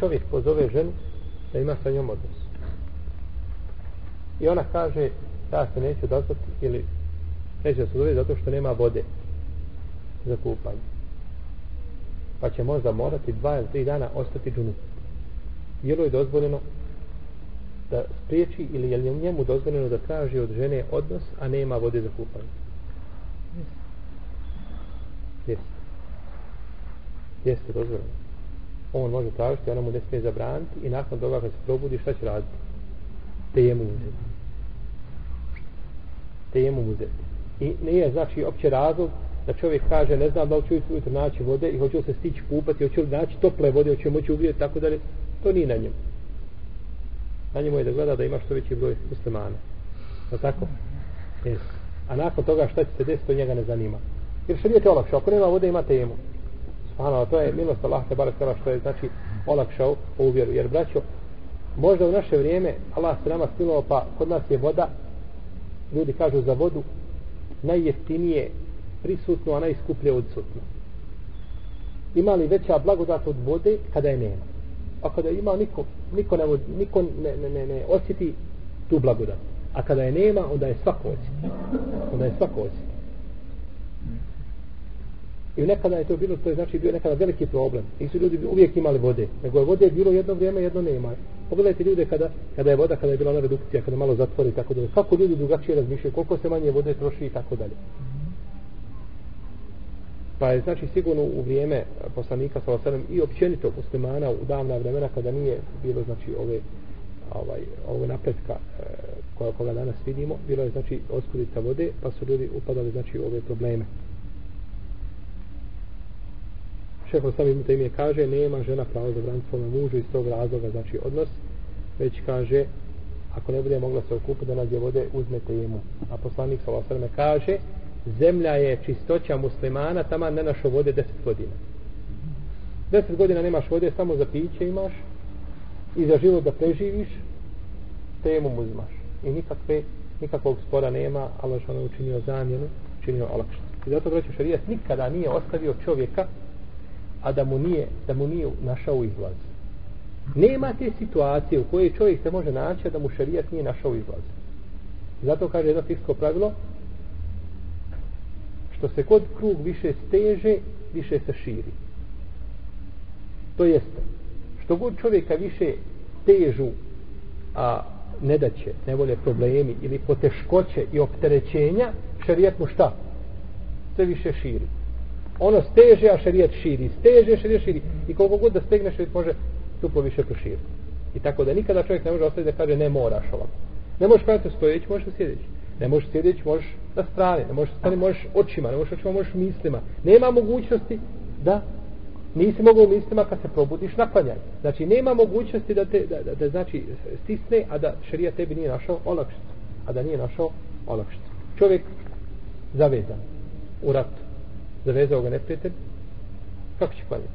čovjek pozove ženu da ima sa njom odnos. I ona kaže, ja se neću odazvati ili neće se odazvati zato što nema vode za kupanje. Pa će možda morati dva ili tri dana ostati džunu. Je li je dozvoljeno da spriječi ili je li njemu dozvoljeno da traži od žene odnos, a nema vode za kupanje? Jeste. Jeste dozvoljeno. On može tražiti, ona mu ne smije zabraniti i nakon toga kad se probudi, šta će raditi? Tejemu uzeti. Tejemu uzeti. I nije znači opće razlog da čovjek kaže ne znam da li ću ujutro naći vode i hoću se stići kupati, hoću li naći tople vode, hoću moći ugrijeti, tako dalje. To nije na njemu. Na njemu je da gleda da ima što veći broj muslimana. Je tako? Yes. A nakon toga šta će se desiti, to njega ne zanima. Jer šarijet je olakšao. Ako nema vode, ima temu. Subhanallah, to je milost Allah te barek tala što je znači olakšao ovu vjeru. Jer braćo, možda u naše vrijeme Allah se nama stilovao pa kod nas je voda ljudi kažu za vodu najjeftinije prisutno, a najskuplje odsutno. Ima li veća blagodat od vode kada je nema? A kada ima niko, niko, ne, niko ne, ne, ne, ne osjeti tu blagodat. A kada je nema, onda je svako osjeti. Onda je svako osjeti. I nekada je to bilo, to je znači bio nekada veliki problem. I su ljudi uvijek imali vode. Nego je vode bilo jedno vrijeme, jedno nema. Pogledajte ljude kada, kada je voda, kada je bila ona redukcija, kada malo zatvori tako dalje. Kako ljudi drugačije razmišljaju, koliko se manje vode troši i tako dalje. Pa je znači sigurno u vrijeme poslanika sa osadom i općenito muslimana u davna vremena kada nije bilo znači ove ovaj, ove napretka e, koja koga danas vidimo, bilo je znači oskudica vode, pa su ljudi upadali znači u ove probleme. Šeho sami mu ime kaže, nema žena pravo za braniti svome mužu iz tog razloga, znači odnos, već kaže, ako ne bude mogla se okupiti da nađe vode, uzmete jemu. A poslanik sa osrme kaže, zemlja je čistoća muslimana, tamo ne našo vode deset godina. Deset godina nemaš vode, samo za piće imaš i za život da preživiš, te mu uzmaš. I nikakve, nikakvog spora nema, ali što ono učinio zamjenu, učinio olakšnost. I zato braću šarijat nikada nije ostavio čovjeka, a da mu nije, da mu nije našao izlaz. Nema te situacije u kojoj čovjek se može naći, a da mu šarijat nije našao izlaz. Zato kaže jedno fisko pravilo, što se kod krug više steže, više se širi. To jeste, što god čovjeka više težu, a ne da će, ne vole problemi ili poteškoće i opterećenja, šerijat mu šta? Sve više širi. Ono steže, a šerijat širi. Steže, šerijat širi. I koliko god da stegne, šerijat može duplo više proširiti. I tako da nikada čovjek ne može ostaviti da kaže ne moraš ovako. Ne možeš praviti stojeći, možeš sjedeći. Ne možeš sjedeći, možeš na strane. Ne možeš stani, možeš očima, ne možeš očima, možeš mislima. Nema mogućnosti da nisi mogao mislima kad se probudiš naklanjaj. Znači, nema mogućnosti da te, da, da, da znači, stisne, a da šerija tebi nije našao olakšicu. A da nije našao olakšicu. Čovjek zavezan u ratu. Zavezao ga neprijatelj. Kako će klanjati?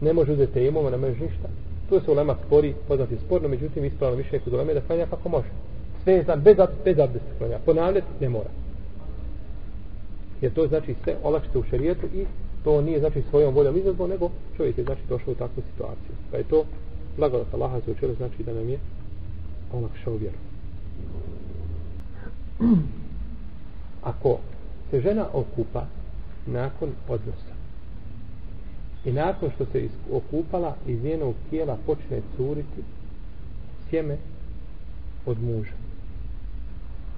Ne može uzeti tejmom, ne može ništa. Tu se ulema spori, poznati sporno, međutim, ispravno više kod uleme da klanja kako može. Sve je Svezan, bez, bez abdesta klanja. Ponavljati ne mora. Jer to znači sve olakšice u šarijetu i to nije znači svojom voljom izazvo, nego čovjek je znači došao u takvu situaciju. Pa je to blagodat Allaha za učelo znači da nam je olakšao vjeru. Ako se žena okupa nakon odnosa. I nakon što se okupala iz njenog tijela počne curiti sjeme od muža.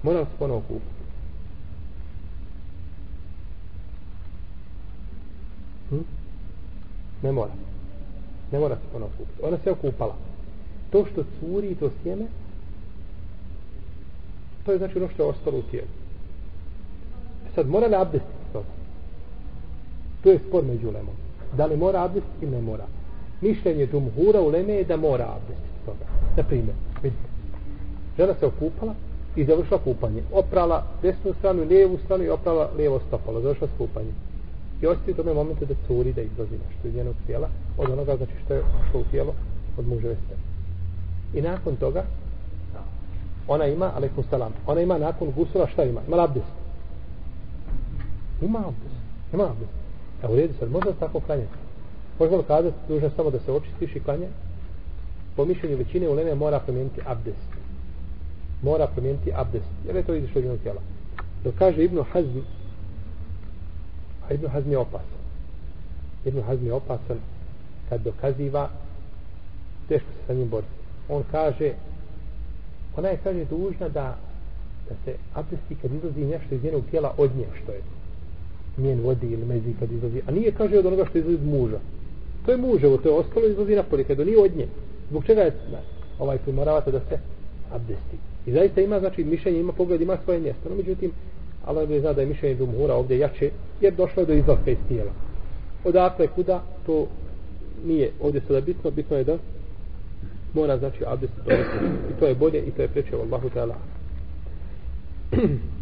Mora se ponovo okupati hm? ne mora. Ne mora se ponovo okupati ona se okupala. To što curi to sjeme to je znači ono što je ostalo u tijelu. Sad mora li abdestiti to je spor među ulemom. da li mora abdestiti ili ne mora mišljenje džumhura u leme je da mora abdestiti toga na primjer vidite žena se okupala i završila kupanje. Oprala desnu stranu i lijevu stranu i oprala lijevo stopalo. Završila kupanje. I osjeti u tome momentu da curi, da izlazi nešto iz njenog tijela, od onoga znači što je što u tijelo od muževe strane. I nakon toga, ona ima, alaikum salam, ona ima nakon gusula šta ima? Ima abdest. Ima abdest. Ima abdest. Evo, redi sad, možda tako klanjati. Možemo li kazati, dužno samo da se očistiš i klanja? po mišljenju većine uleme mora promijeniti abdest. Mora promijeniti abdest. Jer je to izišlo jednog tijela. Dok kaže Ibnu Hazm, a Ibnu Hazm je opasan. Ibnu Hazm je opasan kad dokaziva teško se sa njim boriti. On kaže ona je kaže dužna da da se abdesti kad izlazi nešto iz njenog tijela od nje što je njen vodi ili mezi kad izlazi. A nije kaže od onoga što izlazi od muža. To je muževo, to je ostalo izlazi napolje kad nije od nje. Zbog čega je na, ovaj primoravate da se abdesti? I zaista ima znači mišljenje ima pogled ima svoje mjesto. No međutim Allah ne zna da je mišljenje Džumhura ovdje jače jer došlo je do izlaska iz tijela. Odakle kuda to nije ovdje sada bitno. Bitno je da mora znači abdest i to je bolje i to je preče Allahu ta'ala.